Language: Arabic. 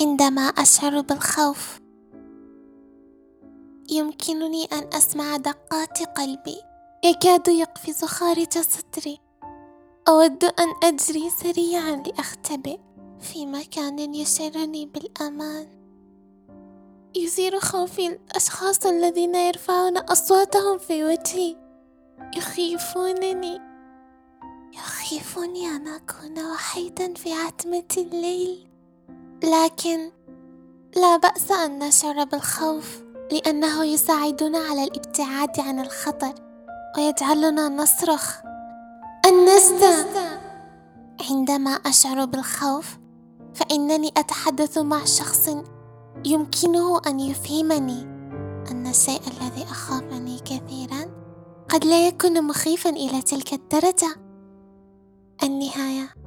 عندما أشعر بالخوف. يمكنني أن أسمع دقات قلبي. يكاد يقفز خارج صدري. أود أن أجري سريعا لأختبئ في مكان يشعرني بالأمان. يثير خوفي الأشخاص الذين يرفعون أصواتهم في وجهي. يخيفونني. يخيفني أن أكون وحيدا في عتمة الليل. لكن لا بأس أن نشعر بالخوف لأنه يساعدنا على الابتعاد عن الخطر ويجعلنا نصرخ. النجدة عندما أشعر بالخوف فإنني أتحدث مع شخص يمكنه أن يفهمني أن الشيء الذي أخافني كثيرا قد لا يكون مخيفا إلى تلك الدرجة. النهاية.